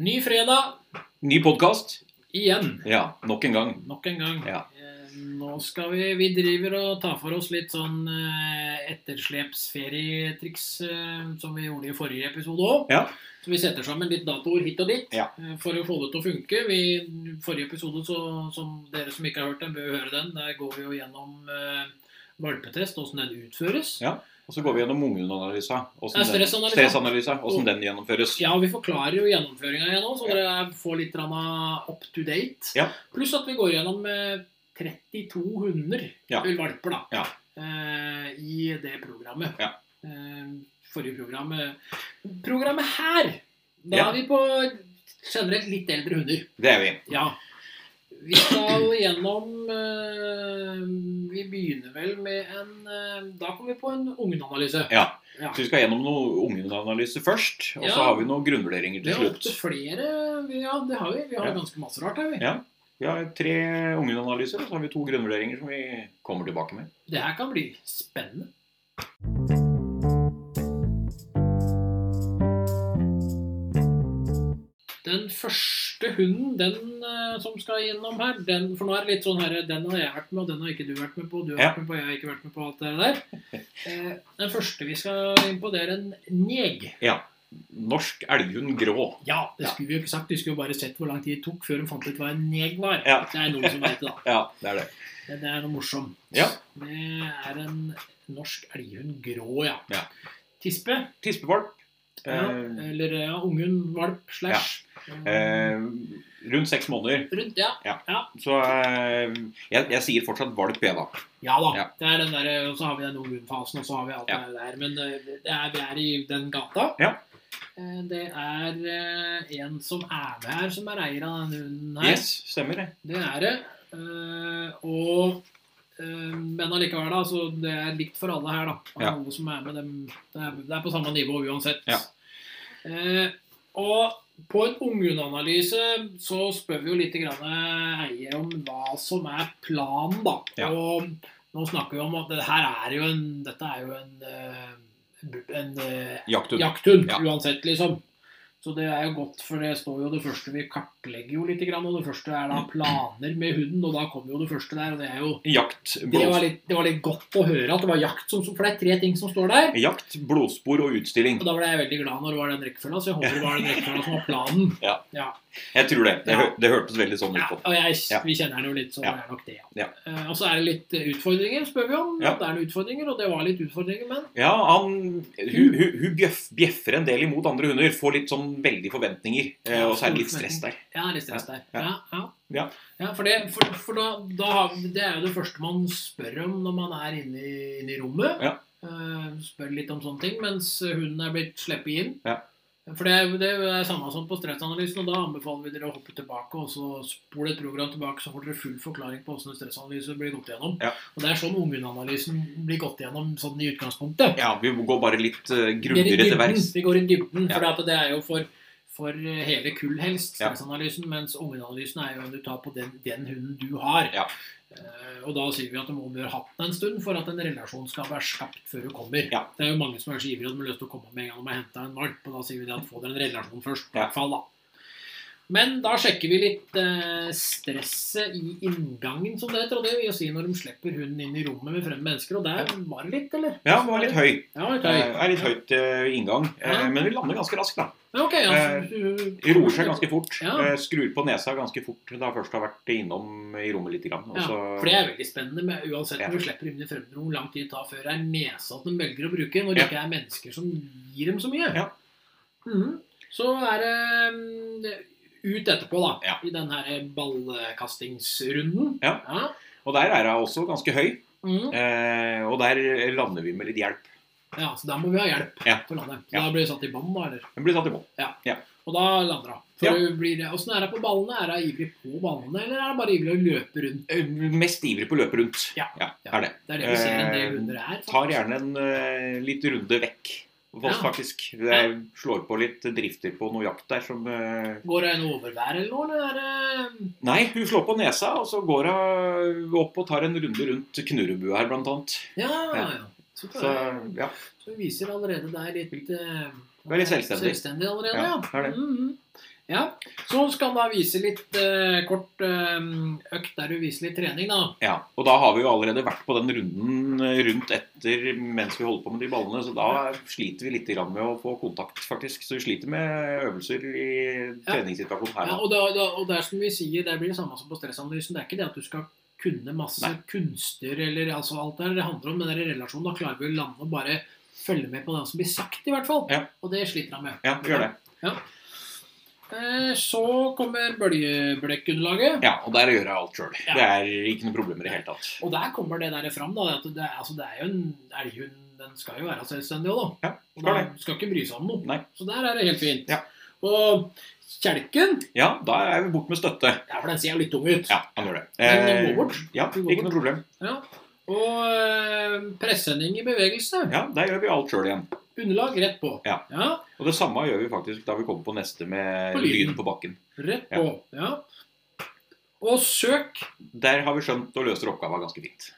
Ny fredag Ny podkast. igjen. Ja, nok en gang. Nok en gang. Ja. Eh, Nå skal vi Vi driver og tar for oss litt sånn eh, etterslepsferietriks eh, som vi gjorde i forrige episode òg. Ja. Så vi setter sammen litt datoer hit og dit Ja. for å få det til å funke. Vi, forrige episode, så, som dere som ikke har hørt den, bør høre den. Der går vi jo gjennom valpetest, åssen den utføres. Ja. Og så går vi gjennom Munglen-analysa, og. Stressanalysa. Åssen den gjennomføres. Ja, og vi forklarer jo gjennomføringa igjen nå, så dere får litt up to date. Ja. Pluss at vi går gjennom eh, 32 hunder, Ja. valper, da, Ja. eh, i det programmet. Ja. Eh, forrige programmet. Programmet her, da er vi på generelt litt eldre hunder. Det er vi. Ja. Vi skal gjennom eh, Vi begynner vel med en eh, Da kommer vi på en unganalyse. Ja. Ja. Så vi skal gjennom noe ungdomsanalyse først. Og så har vi noen grunnvurderinger til slutt. opptil slutt. flere Ja, det har vi. Vi har Ja. ganske masse rart her, vi. Ja. Vi har tre ungdomsanalyser, og så har vi to grunnvurderinger som vi kommer tilbake med. Det her kan bli spennende. Den første hunden den uh, som skal gjennom her, den, for nå er det litt sånn her, den har jeg vært med, og den har ikke du vært med på, du har Ja. vært med på, jeg har ikke vært med på alt det der. Uh, Den første vi skal inn på, det er en neg. Norsk elghund grå. Ja, det skulle vi jo ikke sagt, vi skulle jo bare sett hvor lang tid det tok før de fant ut hva en neg var. Ja. Det er noen som vet det, da. Ja, det er det. Det det er noe morsomt. Ja. Det er en norsk elghund grå, ja. Ja. Tispe. Tispevalp. Ja, Eh, eller ja, ungen, valp, slash. Eh, rundt seks måneder. Rundt, ja. Så eh, jeg, jeg sier fortsatt valp, jeg, da. Ja da. Ja. Det er den der, og så har vi den ungen-fasen, og så har vi alt Ja. det der. Men eh, det er, vi er i den gata. Ja. Eh, Det er eh, en som er med her, som er eier av den hunden her. Yes, stemmer det. Det er det. Eh, og eh, Men allikevel, da. Så det er likt for alle her, da. Ja. Alle som er med dem. Det er, det er på samme nivå uansett. Ja. Eh, og på en unghundanalyse så spør vi jo litt grann eier om hva som er planen, da. Ja. Og nå snakker vi om at det her er jo en Dette er jo en, en, en eh, jakthund, Ja. uansett, liksom. Så det er jo godt, for det står jo det første Vi kartlegger jo litt, og det første er da planer med hunden. Og da kommer jo det første der, og det er jo Jakt, det var, litt, det var litt godt å høre at det var jakt, som, for det er tre ting som står der. jakt, blodspor og utstilling. Og da ble jeg veldig glad når det var den rekkefølga, så jeg håper det var den rekkefølga som var planen. Ja. ja. Jeg tror det. Det, Ja. det hørtes veldig sånn ut på. og jeg, Ja. vi kjenner den jo litt, så Ja. det er nok det. Ja. Uh, og så er det litt eh, utfordringer, spør vi om. Ja. Det er noen utfordringer, og det var litt utfordringer, men Ja, han, hun, hun, hun bjeff, bjeffer en del imot andre hunder. Får litt sånn veldig forventninger. Uh, Og så er det litt stress der. ja, litt stress der. Ja. Ja, ja. Ja. Ja, for, det, for, for da, da har, det er jo det første man spør om når man er inne i, inne i rommet. Ja. Eh, spør litt om sånne ting, mens hunden er blitt sluppet inn. Ja. For det, det er samme som på stressanalysen, og da anbefaler vi dere å hoppe tilbake og så spole et program tilbake, så får dere full forklaring på hvordan en stressanalyse blir gått gjennom. Ja. Og det er sånn ungdomsanalysen blir gått gjennom sånn i utgangspunktet. Ja, vi går bare litt uh, er grundigere til verks. Vi går i dybden, for ja. det er jo for, for hele kull helst, Ja. mens ungeanalysen er jo om du tar på den, den hunden du har. Ja. Uh, og da sier vi at du må bør hatt den en stund for at en relasjon skal være skapt før du kommer. Ja. Det er jo mange som er så ivrige at de har lyst til å komme med en gang de har henta en valp, og da sier vi det at få dere en relasjon først. i hvert fall da. Men da sjekker vi litt eh, stresset i inngangen, som det heter. Og det vil jo si når de slipper hunden inn i rommet med fremmede mennesker. Og der var det litt, eller? Ja, den var litt høy. Ja, litt Eh, Det er litt høyt eh, inngang. eh, Ja. Men vi lander ganske raskt, da. Ja, ok, ja. Eh, Roer seg ganske fort. Ja. Eh, Skrur på nesa ganske fort da først har vært innom i rommet litt. Grann. Ja, for det er veldig spennende. Men Uansett om du slipper inn i fremmedrom, hvor lang tid det tar før det er nesa de velger å bruke, når det ikke er mennesker som gir dem så mye. Ja. -hmm. Så er det mm, ut etterpå, da, Ja. i den her ballkastingsrunden. Ja. Og der er hun også ganske høy. Mm. Eh, og der lander vi med litt hjelp. ja, så der må vi ha hjelp Ja. for å lande. Så Ja. da blir det satt i bånn, da, eller? Den blir satt i bånd. Og da lander hun. For Ja. blir Åssen er det på ballene? Er hun ivrig på ballene, eller er det bare ivrig å løpe rundt? Eh, Mest ivrig på å løpe rundt. Ja. ja Ja. er det. Det er det vi ser en del Eh, her. Faktisk. Tar gjerne en uh, litt runde vekk. Faktisk. Jeg slår på litt drifter på noe jakt der som eh, Går en overvær eller noe, eller er Nei, hun slår på nesa, og så går hun opp og tar en runde rundt knurrebua her, blant annet. Ja, ja. Ja. Så, Så ja. så vi viser allerede deg litt eh, er litt selvstendig. selvstendig allerede, Ja, ja. det er det. Mhm. Ja, Så skal da vise litt eh, kort eh, økt der du viser litt trening, da. Ja, og da har vi jo allerede vært på den runden eh, rundt etter mens vi holder på med de ballene, så da sliter vi litt grann med å få kontakt, faktisk. Så vi sliter med øvelser i treningssituasjonen her Ja, og, da, da, og det er som vi sier, det blir det samme som på stressanalysen. Det er ikke det at du skal kunne masse Nei. kunster eller altså alt der. Det handler om den der relasjonen. Da klarer vi å lande og bare følge med på det som blir sagt, i hvert fall. Ja. Og det sliter han med. Ja, vi gjør det. Eh, så kommer bølgeblekkunderlaget. Ja, og der gjør jeg alt sjøl. Ja. Det er ikke noe problem i det hele tatt. Og der kommer det der fram, da. At det, altså, det er jo en elghund. Den skal jo være selvstendig òg, da. Ja, Og den skal ikke bry seg om noe. Nei. Så der er det helt fint. Ja. Og kjelken, Ja, da er vi bort med støtte. ja, for den ser jo litt tung ut. Ja, han gjør det. Men den Eh, går bort. Ja, går ikke noe problem. Ja. Og øh, presenning i bevegelse. Ja, der gjør vi alt sjøl igjen. Underlag rett på. Ja. ja. Og det samme gjør vi faktisk da vi kommer på neste med På lyden. på bakken. Rett på. Ja. Og søk. Der har vi skjønt og løser oppgava ganske fint.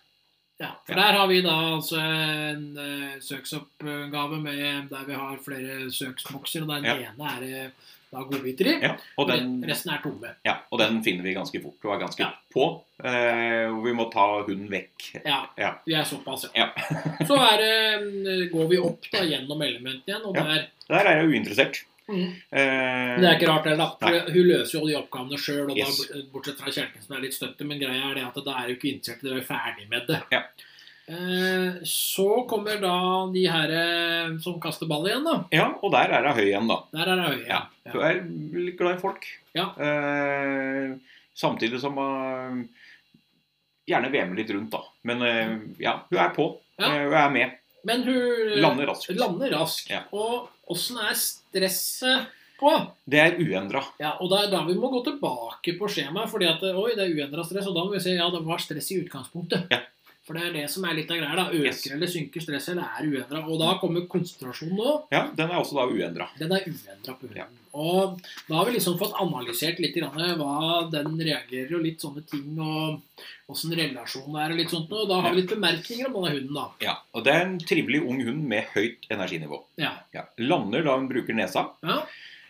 Ja, for Ja. Der har vi da altså en uh, søksoppgave med, der vi har flere søksbokser. og Den Ja. ene er det da godbiter i. Ja, og den, Resten er tomme. ja, og den finner vi ganske fort og er ganske Ja. på. Eh, vi må ta hunden vekk. Ja, Ja. vi er såpass, Ja. Så er går vi opp da gjennom elementene igjen, og der Der er jeg uinteressert. Mm. Eh, Det er ikke rart, da. For Hun løser jo de oppgavene sjøl, Yes. da, bortsett fra kjelken som er litt støtte. Men greia er det at da er jo ikke interessert i det, vi er ferdig med det. Ja. Eh, så kommer da de her eh, som kaster ball igjen, da. Ja, og der er hun høy igjen, da. Der er det øye. Ja. Hun er litt glad i folk. Ja. Eh, samtidig som hun gjerne vemer litt rundt, da. Men uh, ja, hun er på. Ja. Hun er med. Men hun Lander raskt. lander raskt. Ja. Og åssen er stresset på? Det er uendra. Ja, og det er da vi må gå tilbake på skjemaet. fordi at oi, det er uendra stress, og da må vi se ja, det var stress i utgangspunktet. Ja. For det er det som er litt av greia. da, Øker Yes. eller synker stresset, eller er uendra. Og da kommer konsentrasjonen nå. Ja, den er også da uendra. Den er uendra på hunden. Ja. Og da har vi liksom fått analysert litt grann hva den reagerer og litt sånne ting, og åssen relasjonen er og litt sånt. Og da har vi litt bemerkninger om denne hunden, da. Ja, og det er en trivelig ung hund med høyt energinivå. Ja. Ja. Lander da hun bruker nesa, Ja,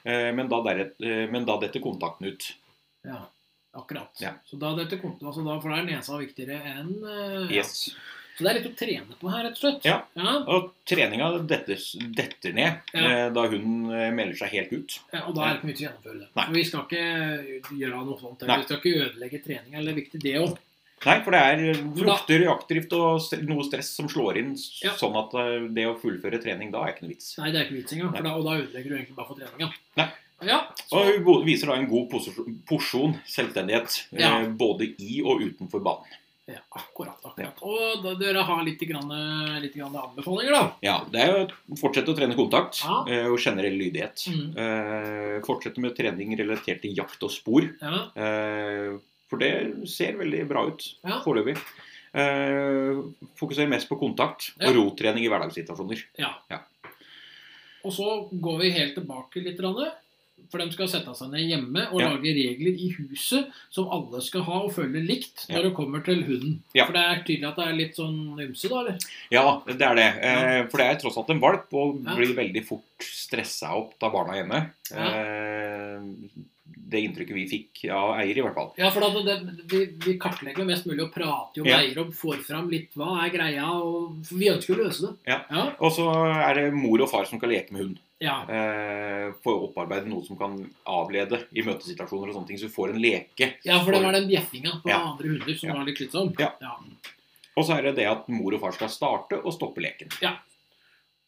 eh, men da, deret, eh, men da detter kontakten ut. ja akkurat. Ja. Så da dette kom, altså da, For da er nesa viktigere enn uh. Yes. Så det er litt å trene på her, rett og slett. Ja. ja. Og treninga detter, detter ned Ja. eh, da hun eh, melder seg helt ut. Ja, og da er det ikke mye å gjennomføre det. Nei. For vi skal ikke gjøre noe sånt. Vi skal ikke ødelegge treninga. Det er viktig, det òg. Nei, for det er lukter reaktivt og noe stress som slår inn, Ja. sånn at det å fullføre trening da er ikke noe vits. Nei, det er ikke vits engang. Da, og da ødelegger du egentlig bare for treninga. Nei. Ja, så, Og hun viser da en god porsjon selvstendighet Ja. eh, både i og utenfor banen. ja, akkurat. akkurat. Og da, dere har litt, grann, litt grann anbefalinger, da. Ja, det er å fortsette å trene kontakt Ja. eh, og generell lydighet. Mm. Eh, fortsette med trening relatert til jakt og spor. Ja, Eh, for det ser veldig bra ut Ja. foreløpig. Eh, fokuser mest på kontakt Ja. og rotrening i hverdagssituasjoner. ja. Ja. Og så går vi helt tilbake litt. grann, For de skal sette seg ned hjemme og Ja. lage regler i huset som alle skal ha og følge likt når Ja. det kommer til hunden. Ja. For det er tydelig at det er litt sånn ymse, da? eller? Ja, det er det. Eh, for det er tross alt en valp, og blir veldig fort stressa opp av barna hjemme. Eh, det inntrykket vi fikk av eier, i hvert fall. Ja, for da, det, vi, vi kartlegger mest mulig og prater jo Ja. eier og får fram litt hva er greia, og vi ønsker å løse det. Ja. Ja. Og så er det mor og far som skal leke med hund. Ja. Eh, få opparbeide noe som kan avlede i møtesituasjoner og sånne ting. Så du får en leke. Ja, for det var den bjeffinga på Ja. andre hunder som Ja. var litt slitsom. Ja. Ja. Og så er det det at mor og far skal starte og stoppe leken.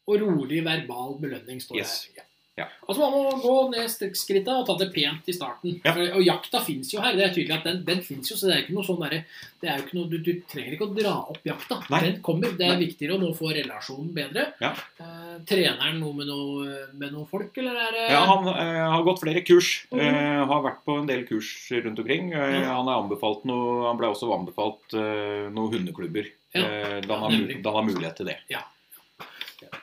Og rolig verbal belønning står Yes. her. Ja. Altså Man må gå ned skrittet og ta det pent i starten. Ja. For, og jakta fins jo her. Det er tydelig at Den, den finnes jo, så det er ikke noe sånn derre er du, du trenger ikke å dra opp jakta. Nei. Den kommer. Det er Nei. viktigere å nå få relasjonen bedre. Ja. Eh, trener han noe med, noe med noen folk, eller er det Ja, han eh, har gått flere kurs. Mm. Eh, har vært på en del kurs rundt omkring. Eh, Han er noe, han ble også anbefalt eh, noen hundeklubber. Ja. Eh, da, han har, da han har mulighet til det.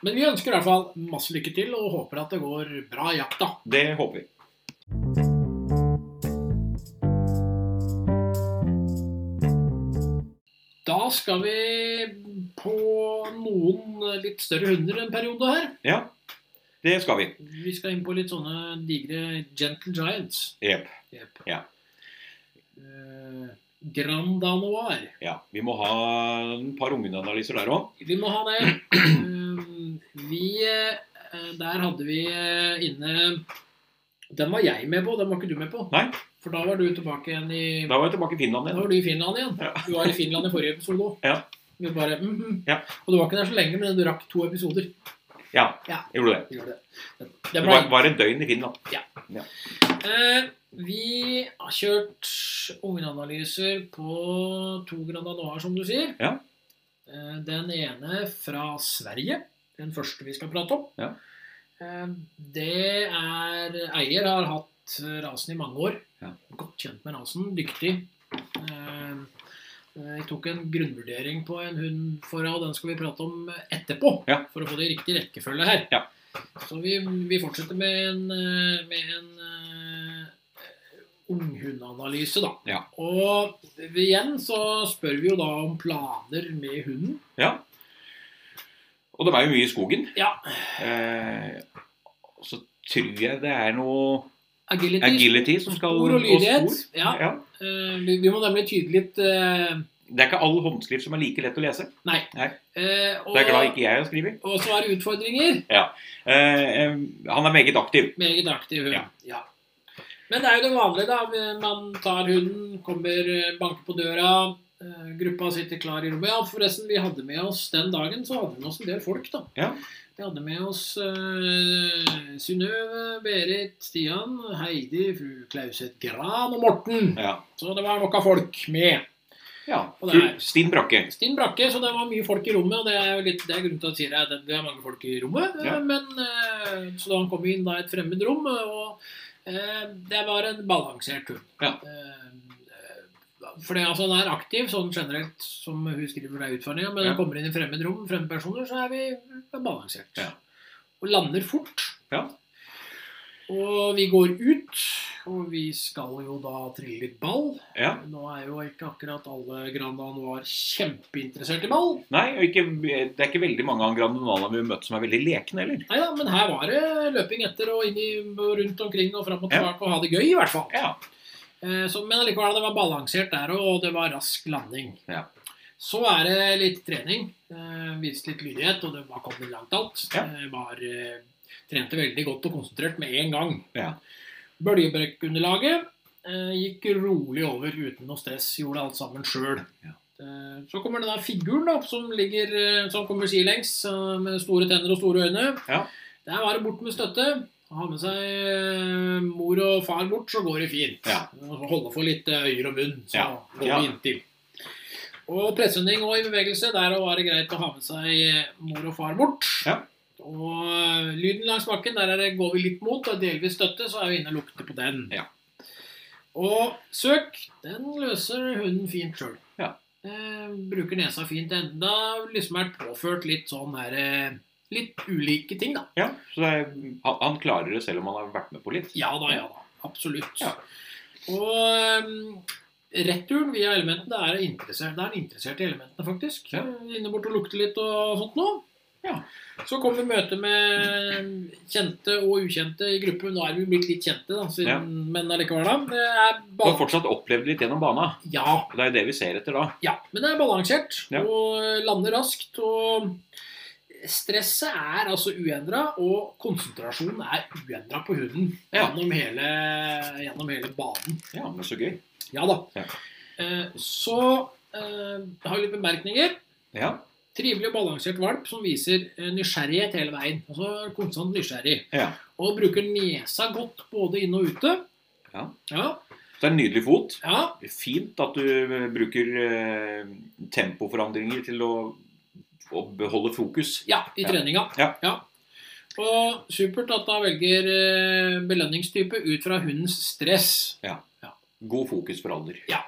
Men vi ønsker i hvert fall masse lykke til og håper at det går bra i jakta. Det håper vi. Da skal vi på noen litt større hunder en periode her. Ja. Det skal vi. Vi skal inn på litt sånne digre Gentle Giants. Jep. Yep. Ja. Eh, Grand Danoir. Ja. Vi må ha et par ungdomsanalyser der òg. Vi må ha det. Vi eh, Der hadde vi eh, inne Den var jeg med på, den var ikke du med på. Nei. For da var du tilbake igjen i Da var jeg tilbake i Finland Da var du i Finland igjen. Ja. Du var i Finland i forrige episode òg. Ja. Vi bare, mhm. Ja. Og du var ikke der så lenge, men du rakk to episoder. Ja, Ja. jeg gjorde det. Gjorde det. Det Det ble, var, var et døgn i Finland. eh, vi har kjørt unganalyser på to Grand Anoir, som du sier. Ja. Eh, den ene fra Sverige. Den første vi skal prate om. Ja. Eh, det er Eier har hatt rasen i mange år. Ja. Godt kjent med rasen. Dyktig. Eh, jeg tok en grunnvurdering på en hund for og den skal vi prate om etterpå. Ja. For å få det i riktig rekkefølge her. Ja. Så vi, vi fortsetter med en, eh, med en unghundanalyse, da. Ja. Og igjen så spør vi jo da om planer med hunden. Ja. Og de er jo mye i skogen. Ja. Eh, så tror jeg det er noe Agility, agility som skal spor og lydighet. spor. Ja. Ja. Uh, vi, vi må nemlig tyde litt uh... Det er ikke all håndskrift som er like lett å lese. Nei. Nei. Uh, og, Det er glad ikke jeg har skrevet. og så er det utfordringer. Eh, eh, han er meget aktiv. Meget aktiv. Ja. Ja. Men det er jo det vanlige, da. Man tar hunden, kommer, eh, banker på døra. Eh, Gruppa sitter klar i rommet. Ja, forresten, vi hadde med oss den dagen så hadde vi med oss en del folk, da. Ja. Vi hadde med oss uh, Synnøve, Berit, Stian, Heidi, fru Klauset Gran og Morten. Ja. Så det var nok av folk med. ja. Er- Stinn Brakke. Stinn brakke, så det var mye folk i rommet. Og det er jo litt, det er grunnen til at jeg sier at det er mange folk i rommet. eh, Ja. Men, så da han kom inn da et fremmed rom, og det var en balansert hund. Ja. For det, altså, han er aktiv sånn generelt, som hun skriver det er utfordringa, men Ja. når han kommer inn i fremmed rom, fremmede personer, så er vi balansert. Ja. Og lander fort. Ja. Og vi går ut, og vi skal jo da trille litt ball. Ja. Nå er jo ikke akkurat alle Grand Anoir kjempeinteressert i ball. Nei, og ikke, det er ikke veldig mange av grandionaler vi har møtt som er veldig lekne heller. Nei da, men her var det løping etter og inn i, rundt omkring og fram og Ja. og ha det gøy, i hvert fall. Ja. Eh, så, men allikevel, det var balansert der, og det var rask landing. Ja. Så er det litt trening. Eh, vist litt lydighet, og det var kommet langt alt. Ja. Eh, var, eh, trente veldig godt og konsentrert med en gang. Ja. Bølgebrekkunderlaget eh, gikk rolig over uten noe stress. Gjorde alt sammen sjøl. Ja. Eh, så kommer den der figuren da, som ligger som kommer sidelengs med store tenner og store øyne. Ja. Der var det bort med støtte. Ha med seg eh, mor og far bort, så går det fint. Ja. Holde for litt øyre øyer og munn, så Ja. går Ja. vi inntil. Og presshunding og i bevegelse, der var det greit å ha med seg eh, mor og far bort. Ja. Og eh, lyden langs bakken, der er det, går vi litt mot, og delvis støtte, så er vi inne og lukter på den. Ja. Og søk, den løser hunden fint sjøl. Ja. Eh, bruker nesa fint enda liksom er påført litt sånn her eh, Litt ulike ting, da. Ja, så er, han, klarer det selv om han har vært med på litt. Ja da, ja da. Absolutt. Ja. Og um, returen via elementene er interessert, det er interessert i elementene, faktisk. Ja. Inne bort og lukte litt og sånt noe. Ja. Så kom vi møte med kjente og ukjente i gruppen. Nå er vi blitt litt kjente, da, siden, Ja. men allikevel. da. Det er Og har fortsatt opplevd litt gjennom bana. ja, Det er jo det vi ser etter da. ja, men det er balansert og lander raskt. og Stresset er altså uendra, og konsentrasjonen er uendra på hunden Ja. gjennom, hele, gjennom hele banen. Ja, men så gøy. Ja da. Ja. Eh, så eh, har vi litt bemerkninger. Ja, Trivelig og balansert valp som viser eh, nysgjerrighet hele veien. Altså konstant nysgjerrig. ja. Og bruker nesa godt både inne og ute. Ja. Ja. Det er en nydelig fot. ja. Fint at du bruker eh, tempoforandringer til å, å beholde fokus. ja i treninga. Ja. Og supert at da velger eh, belønningstype ut fra hundens stress. Ja. God fokus for alder. Ja.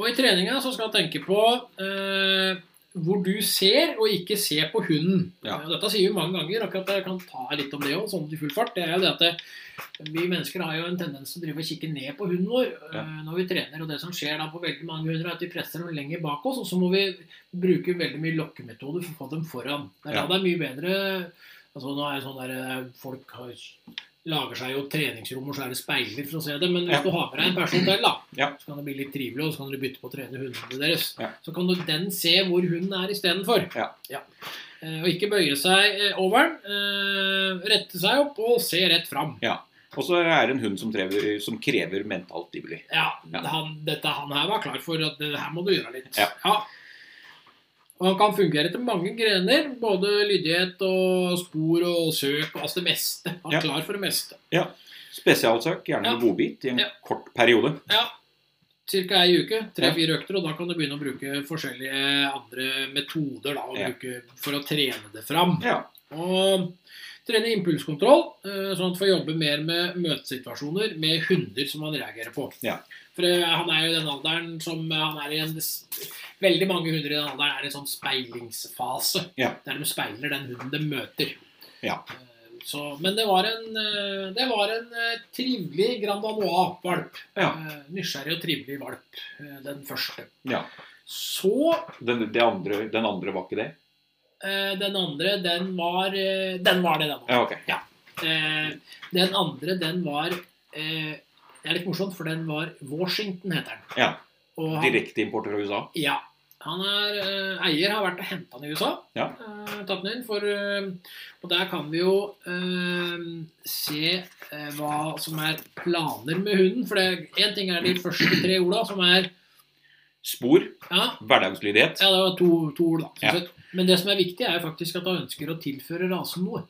Og i treninga så skal du tenke på eh, hvor du ser og ikke ser på hunden. Ja. Eh, Dette sier vi mange ganger, akkurat jeg kan ta litt om det òg, sånn i full fart. Det er jo det at det, vi mennesker har jo en tendens til å drive og kikke ned på hunden vår Ja. eh, når vi trener. Og det som skjer da på veldig mange hunder, er at vi presser dem lenger bak oss, og så må vi bruke veldig mye lokkemetoder for å få dem foran. Det er Ja. det er mye bedre Altså, nå er det sånn der, eh, Folk har, lager seg jo treningsrom, og så er det speiler for å se det. Men hvis Ja. du har med deg en person til, da, Ja. så kan det bli litt trivelig, og så kan dere bytte på å trene hundene deres. Ja. Så kan du den se hvor hunden er istedenfor. Ja. Ja. og ikke bøye seg eh, over den. Eh, rette seg opp og se rett fram. Og så er det en hund som, trever, som krever mentalt stimuli. Ja, Ja. Han, dette han her var klar for at det her må du gjøre litt. Ja. Og han kan fungere etter mange grener. Både lydighet og spor og søk og altså det meste. Han er Ja. klar for det meste. Ja. Spesialsøk, gjerne Ja. en godbit, i en Ja. kort periode. Ja. Cirka ei uke. Tre-fire økter, og da kan du begynne å bruke forskjellige andre metoder da, å Ja. for å trene det fram. Ja. Og trene impulskontroll, eh, sånn at du får jobbe mer med møtesituasjoner med hunder som man reagerer på. For eh, han er jo i den alderen som eh, han er i en Veldig mange hunder i den alderen er i en sånn speilingsfase. Ja. Der de speiler den hunden de møter. Ja. Eh, Så, men det var en, det var en trivelig Grand Anois-valp. Ja. Nysgjerrig og trivelig valp, den første. ja. Så Den, det andre, den andre var ikke det? den andre, den var Den var det, den. Ja, okay. ja. den andre, den var Det er litt morsomt, for den var Washington, heter den. Ja. Direkteimport fra USA? Ja. Han er eh, eier, har vært og henta den i USA. Ja. Eh, tatt den inn for eh, Og der kan vi jo eh, se eh, hva som er planer med hunden. For én ting er de første tre orda, som er Spor, Ja, hverdagslydighet. ja det var to, to ord, da. Ja. Men det som er viktig, er jo faktisk at han ønsker å tilføre rasen noe.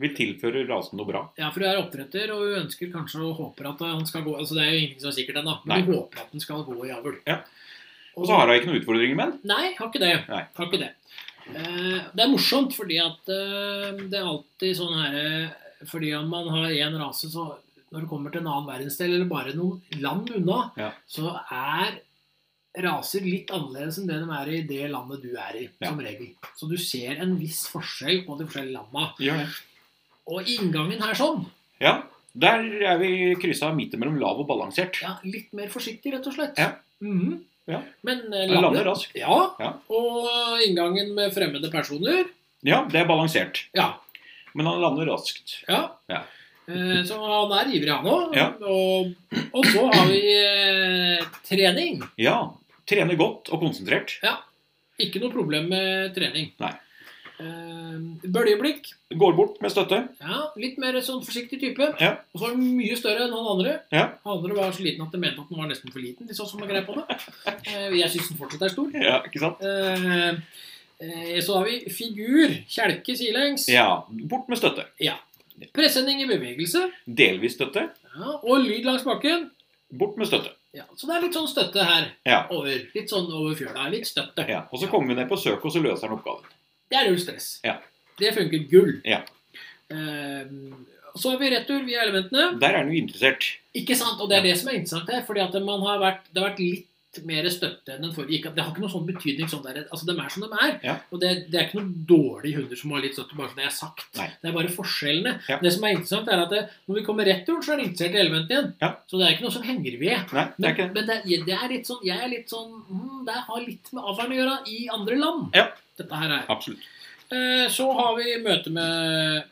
Vi tilføre rasen noe bra. Ja, for du er oppdretter, og du ønsker kanskje og håper at han skal gå Altså, det er jo ingenting som er sikkert ennå, men Nei. du håper at den skal gå i avl. Ja. Og så har hun ikke noen utfordringer med den. Nei, har ikke det. Nei. Har ikke det. Eh, det er morsomt fordi at eh, det er alltid sånn her Fordi om man har én rase, så når det kommer til en annen verdensdel, eller bare noen land unna, Ja. så er raser litt annerledes enn det de er i det landet du er i, Ja. som regel. Så du ser en viss forskjell på de forskjellige landa. Ja. Og inngangen her sånn, Ja, der er vi kryssa midt mellom lav og balansert. ja, litt mer forsiktig, rett og slett. Ja. Mhm. Ja. Men lander, lander raskt. Ja. Ja. Og inngangen med fremmede personer. Ja, det er balansert. Ja. Men han lander raskt. Ja. Ja. Eh, Så han er ivrig, han òg. Ja. Og, og så har vi eh, trening. Ja. Trene godt og konsentrert. Ja. Ikke noe problem med trening. Nei. Eh, bøljeblikk. Går bort med støtte. Ja, litt mer sånn forsiktig type. Ja. Og så er han mye større enn han andre. Ja. Han andre var så liten at de mente at den var nesten for liten. De så som har greie på det. Eh, Jeg syns den fortsatt er stor. Ja, ikke sant? Eh, eh, Så har vi figur. Kjelke sidelengs. Ja. Bort med støtte. Ja. Presenning i bevegelse. Delvis støtte. Ja, og lyd langs bakken. Bort med støtte. Ja, så det er litt sånn støtte her Ja. over. Litt sånn over fjøla. Litt støtte. ja. Og så kommer vi ned på søk, og så løser han oppgaven. Det er null stress. Ja. Det funker gull. Ja. Eh, så har vi retur via elementene. Der er han jo interessert. Ikke sant? Og det er det som er interessant her. fordi at man har vært, det har vært litt mer støtte enn den forrige. Det har ikke noen sånn betydning sånn der, altså De er som de er. Ja. Og det, det er ikke noen dårlige hunder som har litt støtte, bare som det er sagt. Nei. Det er bare forskjellene. Ja. Det som er interessant, er at det, når vi kommer rett rundt, så er det interessert i elementet igjen. Ja. Så det er ikke noe som henger ved. Nei, det Men, men det, det er litt sånn, jeg er litt sånn mm, Det har litt med avlen å gjøre i andre land. Dette her er. Absolutt. Eh, så har vi møte med eh,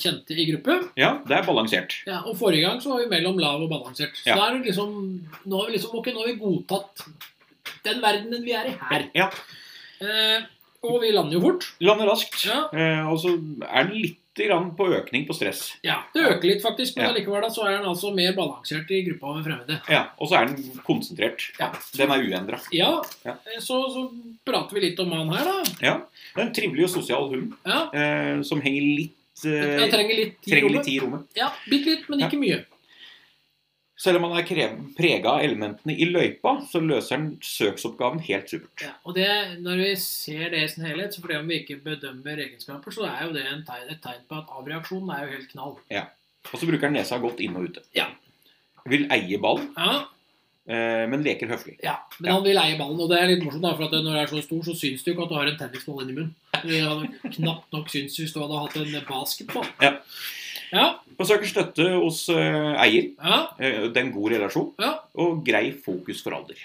kjente i gruppe. Ja, det er balansert. Ja, og Forrige gang så var vi mellom lav og balansert. Så Ja. er det liksom Nå har vi liksom Ok, nå har vi godtatt den verdenen vi er i her. Ja. Eh, og vi lander jo fort. Lander raskt. Ja. Eh, og så er det litt grann på økning på stress. Ja, Det øker litt, faktisk, men Ja. allikevel da, så er den altså mer balansert i gruppa med fremmede. Ja, Og så er den konsentrert. Ja. Den er uendra. Ja, Ja. eh, Så, så prater vi litt om han her, da. Ja. Det er en trivelig og sosial hund Ja, eh, som henger litt eh, Jeg trenger litt tid i trenger litt i rommet. Ja, Bitte litt, men Ja. ikke mye. Selv om han er prega av elementene i løypa, så løser han søksoppgaven helt supert. Ja, og det, Når vi ser det i sin helhet, så fordi om vi ikke bedømmer egenskaper, så er jo det en tegn, et tegn på at avreaksjonen er jo helt knall. Ja. Og så bruker han nesa godt inn og ute. Ja. Vil eie ballen, Ja, eh, men leker høflig. ja, Men Ja. han vil eie ballen, og det er litt morsomt, da, for når du er så stor, så syns det jo ikke at du har en tennisball inni munnen. Det hadde knapt nok syntes hvis du hadde hatt en basketball. Ja. Ja, søker støtte hos uh, eier. ja, Eh, det er en god relasjon. ja. Og grei fokus for alder.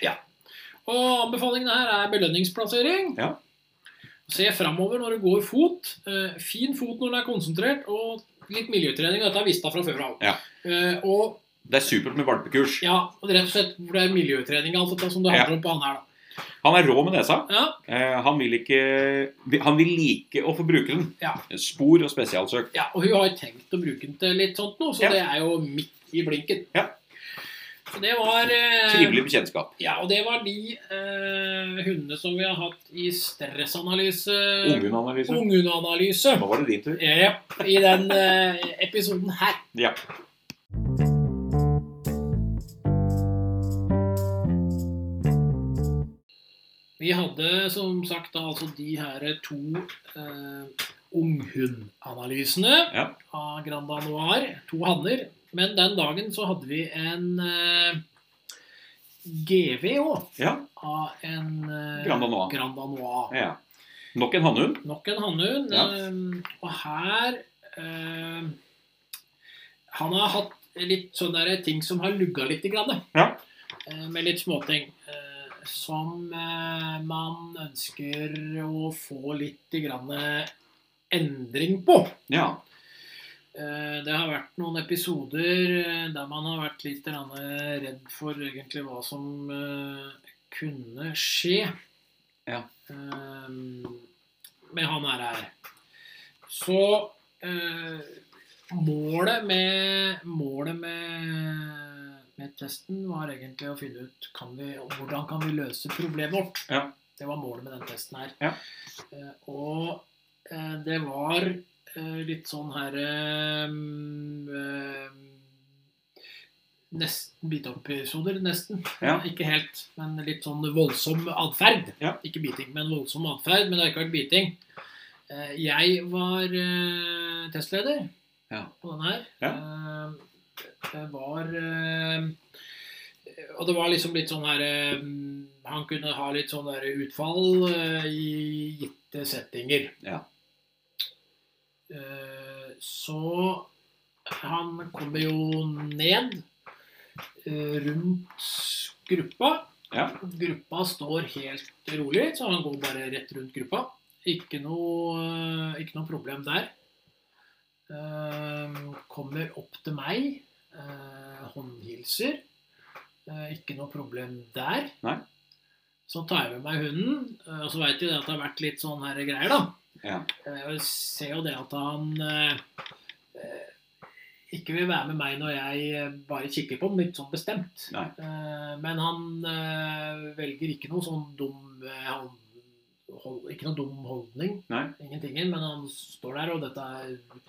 Og anbefalingene her er belønningsplassering. Ja. Se framover når du går fot. Uh, fin fot når du er konsentrert, og litt miljøtrening. Dette vi visst fra før av. Ja. Uh, og Det er supert med valpekurs. ja, og rett og slett hvor det er miljøtrening alt dette som det handler om på han her. da. Han er rå med nesa. Ja, Eh, han vil ikke Han vil like å få bruke den. Ja. Spor og spesialsøk. ja, og hun har tenkt å bruke den til litt sånt nå, så Ja. det er jo midt i blinken. Ja. Så det var eh, Trivelig bekjentskap. Ja, og det var de eh, hundene som vi har hatt i stressanalyse Unghundanalyse. Unghundanalyse. Nå var det din tur. Ja, i den eh, episoden her. Ja. Vi hadde som sagt da altså de her to eh, unghundanalysene Ja. av Granda Noir. To hanner. Men den dagen så hadde vi en eh, GV òg. ja. Av en eh, Granda Noir. Granda Noir. ja. Nok en hannhund. Nok en hannhund. Eh, og her eh, Han har hatt litt sånne ting som har lugga litt. Grann, Ja. eh, med litt småting. Eh, som eh, man ønsker å få litt grann endring på. Ja. Eh, Det har vært noen episoder eh, der man har vært litt grann redd for egentlig hva som eh, kunne skje Ja. eh, med han her. her. Så eh, målet med Målet med, med testen var egentlig å finne ut kan vi, hvordan kan vi løse problemet vårt. Ja. Det var målet med den testen her. Ja. Eh, og eh, det var eh, litt sånn her eh, eh, Nesten biteepisoder, nesten. Ja. Ikke helt, men litt sånn voldsom atferd. Ja. Ikke biting, men voldsom atferd. Men det har ikke vært biting. Eh, Jeg var testleder Ja. på den her. Var eh, Og det var liksom litt sånn her eh, Han kunne ha litt sånn der utfall eh, i gitte settinger. Ja. Så han kommer jo ned rundt gruppa. Ja. Gruppa står helt rolig, så han går bare rett rundt gruppa. Ikke noe, ikke noe problem der. Kommer opp til meg, eh, håndhilser. Eh, ikke noe problem der. Nei. Så tar jeg med meg hunden, eh, og så veit jeg at det har vært litt sånn her greier, da. Ja. Eh, Jeg ser jo det at han eh, ikke vil være med meg når jeg eh, bare kikker på ham, litt sånn bestemt. Nei. Eh, men han velger ikke noe sånn dum Ikke noe dum holdning. Nei. Ingentingen. Men han står der, og dette, er-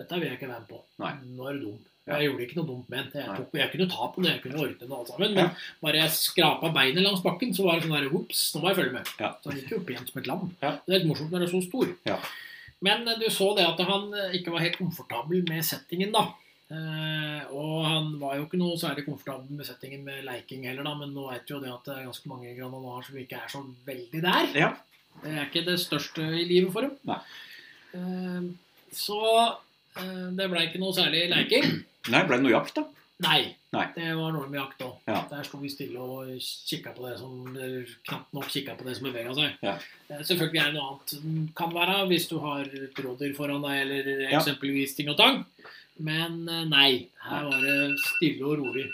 dette vil jeg ikke være med på. Nei. Nå er du dum. Jeg gjorde ikke noe dumt ment. Jeg, tok, jeg kunne ta på det, jeg kunne ordne det alt sammen. Men bare jeg skrapa beinet langs bakken, så var det sånn der Ops, nå må jeg følge med. Ja. Så han gikk jo pent som et lam. Ja. Det er litt morsomt når det er så stor. Ja. Men eh, du så det at han eh, ikke var helt komfortabel med settingen, da. Eh, og han var jo ikke noe særlig komfortabel med settingen med leiking heller, da. Men nå vet du jo det at det er ganske mange grananaer som ikke er så veldig der. Ja. Det er ikke det største i livet for dem. Eh, så det ble ikke noe særlig leking. Nei, ble det noe jakt, da? Nei. Nei. Det var noe med jakt òg. Ja. Der sto vi stille og kikka på det som knapt nok kikka på det som bevega seg. Ja. Eh, Selvfølgelig er det noe annet kan være hvis du har et rådyr foran deg, eller eksempelvis ting og tang. Men eh, nei. Her var det stille og rolig.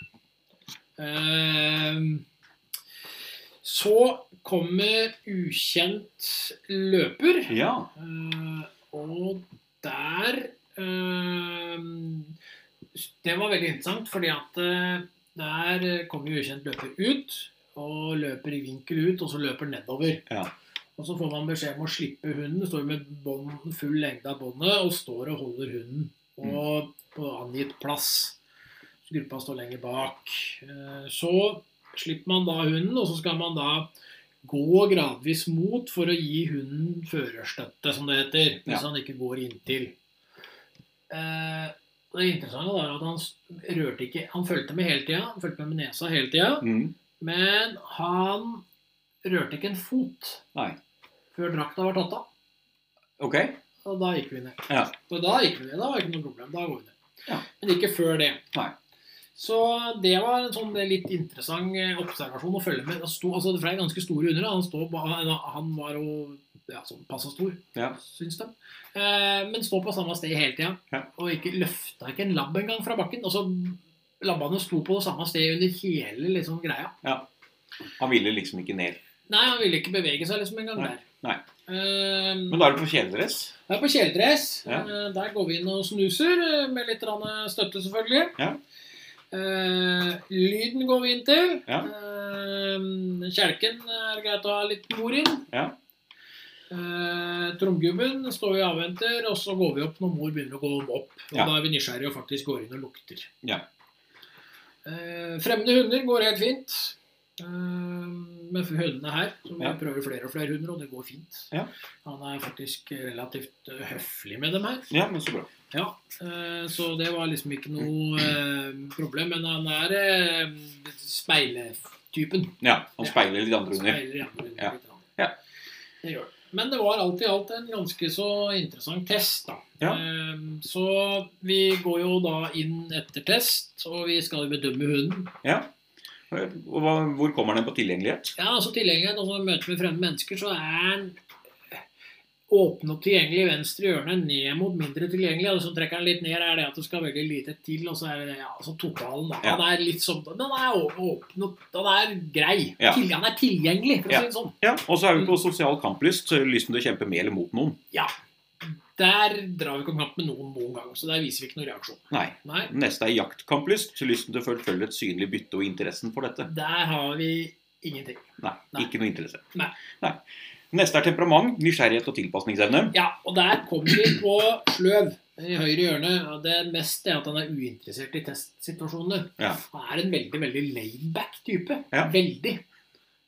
Så kommer ukjent løper. Ja. Eh, og der eh, Det var veldig interessant, fordi at eh, der kommer jo ukjent løper ut, og løper i vinkel ut, og så løper nedover. Ja. Og så får man beskjed om å slippe hunden. Står med bånd, full lengde av båndet og står og holder hunden og på angitt plass. Gruppa står lenger bak. Eh, Så slipper man da hunden, og så skal man da gå gradvis mot for å gi hunden førerstøtte, som det heter. Hvis Ja. han ikke går inntil. Eh, det interessante var at han rørte ikke Han fulgte med hele tida. Han fulgte med med nesa hele tida. Mm. Men han rørte ikke en fot Nei. før drakta var tatt av. Ok. Og da gikk vi ned. Ja. Og da gikk vi ned. Da var det ikke noe problem. Da går vi ned. Ja. Men ikke før det. Nei. Så det var en sånn litt interessant eh, observasjon å følge med. Det sto, altså, det er ganske store under. Han, stod, han han var jo ja, sånn passe stor, Ja. syns de. Eh, men stå på samme sted hele tida. Ja. Og ikke løfta ikke en labb engang fra bakken. Og så Labbene sto på det samme sted under hele liksom, greia. Han ville liksom ikke ned. Nei, han ville ikke bevege seg liksom engang der. nei. Eh, Men da er det på kjeledress. det er på kjeledress. Ja. Eh, Der går vi inn og snuser, eh, med litt støtte, selvfølgelig. Ja. Eh, lyden går vi inn til. Ja. Eh, kjelken er greit å ha litt mor inn. Ja. Eh, Tromgubben står vi og avventer, og så går vi opp når mor begynner å gå opp. Og Ja. Da er vi nysgjerrige og faktisk går inn og lukter. Ja. Eh, fremmede hunder går helt fint. Eh, med hundene her, så vi Ja. prøver flere og flere hunder, og det går fint. Ja. Han er faktisk relativt eh, høflig med dem her. Ja, men så bra. Ja, eh, så det var liksom ikke noe eh, problem. Men han er eh, speiletypen. Ja, Han speiler litt andre hunder. Speiler Ja. litt. Ja. Det gjør det. Men det var alt i alt en ganske så interessant test, da. Ja. Eh, Så vi går jo da inn etter test, og vi skal jo bedømme hunden. Ja. Og hvor kommer den på tilgjengelighet? Ja, altså tilgjengelighet, altså møter vi med fremmede mennesker, så er den åpen og tilgjengelig venstre hjørne ned mot mindre tilgjengelig. Og så trekker den litt ned, er det at det skal veldig lite til, og så er det ja, altså totalen, da. Ja. Den er litt sånn, den er åpen, og den er grei. Ja. Den er tilgjengelig, for å si det sånn. Ja, Og så er vi på sosial kamplyst, så lysten til å kjempe med eller mot noen. Ja. Der drar vi ikke kamp med noen noen gang, så der viser vi ikke noen reaksjon. Nei. Nei, Neste er jaktkamplyst, så lysten til å forfølge et synlig bytte og interessen for dette. der har vi ingenting. Nei, Nei. ikke noe interesse. Nei. Neste er temperament, nysgjerrighet og tilpasningsevne. Ja, og der kommer vi på sløv i høyre hjørne. Det meste er at han er uinteressert i testsituasjoner. Ja. Han er en veldig veldig laidback type. Ja. Veldig.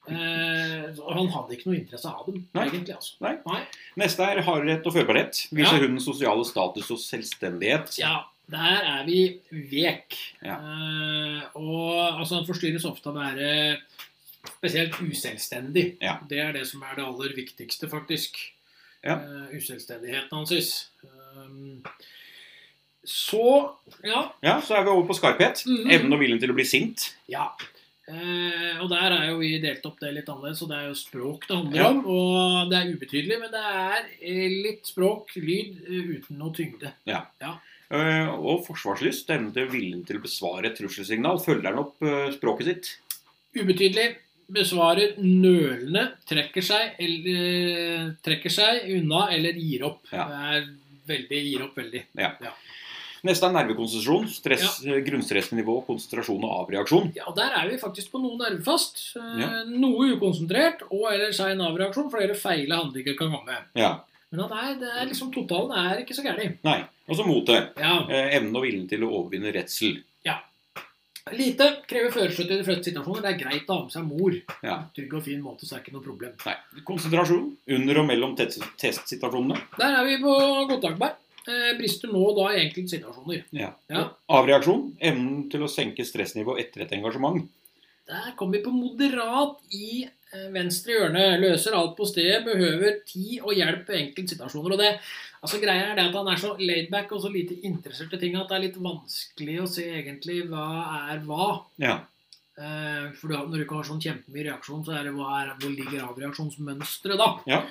Eh, så han hadde ikke noe interesse av dem, Nei. egentlig. altså. Nei. Nei. Neste er hardhet og førbarhet. Viser Ja. hundens sosiale status og selvstendighet. Ja, der er vi vek. Ja. Eh, og altså, han forstyrres ofte av å være spesielt uselvstendig. Ja. Det er det som er det aller viktigste, faktisk. Ja. Uh, uselvstendigheten hans. Um, så ja. Ja, Så er vi over på skarphet. Mhm. Evnen og viljen til å bli sint. ja. Eh, og der er jo vi delt opp det litt annerledes, og det er jo språk det handler Ja. om. Og det er ubetydelig, men det er eh, litt språk, lyd, eh, uten noe tyngde. Eh, Og forsvarslyst. Evnen til viljen til å besvare et trusselsignal. Følger den opp eh, språket sitt? Ubetydelig. Besvarer nølende, trekker seg, eller, trekker seg unna eller gir opp. Ja. Det er veldig gir opp veldig. Neste er nervekonsentrasjon. Stress, ja. Grunnstressnivå, konsentrasjon og avreaksjon. Ja, og Der er vi faktisk på noe nervefast. Eh, Ja. Noe ukonsentrert og eller sein avreaksjon. Flere feile handlinger kan komme. Ja. Men at er, det er liksom, totalen er ikke så gæren. Nei. Og så motet. Ja. Eh, Evnen og viljen til å overvinne redsel. Lite krever førerstøtte i de fleste situasjoner. Det er greit å ha med seg mor. Ja. Trygg og fin måte, så er det ikke noe problem. Nei. Konsentrasjon under og mellom testsituasjonene. Der er vi på godtakbar. Eh, brister nå da i enkelte situasjoner. Ja. Ja. Avreaksjon. Evnen til å senke stressnivå etter et engasjement. Der kommer vi på moderat i eh, venstre hjørne. Løser alt på stedet, behøver tid og hjelp i enkelte situasjoner. Og det, altså greia er det at han er så laidback og så lite interessert i ting at det er litt vanskelig å se egentlig hva er hva. Ja. Eh, for når du ikke har sånn kjempemye reaksjon, så er det hva er, hvor ligger avreaksjonsmønsteret da?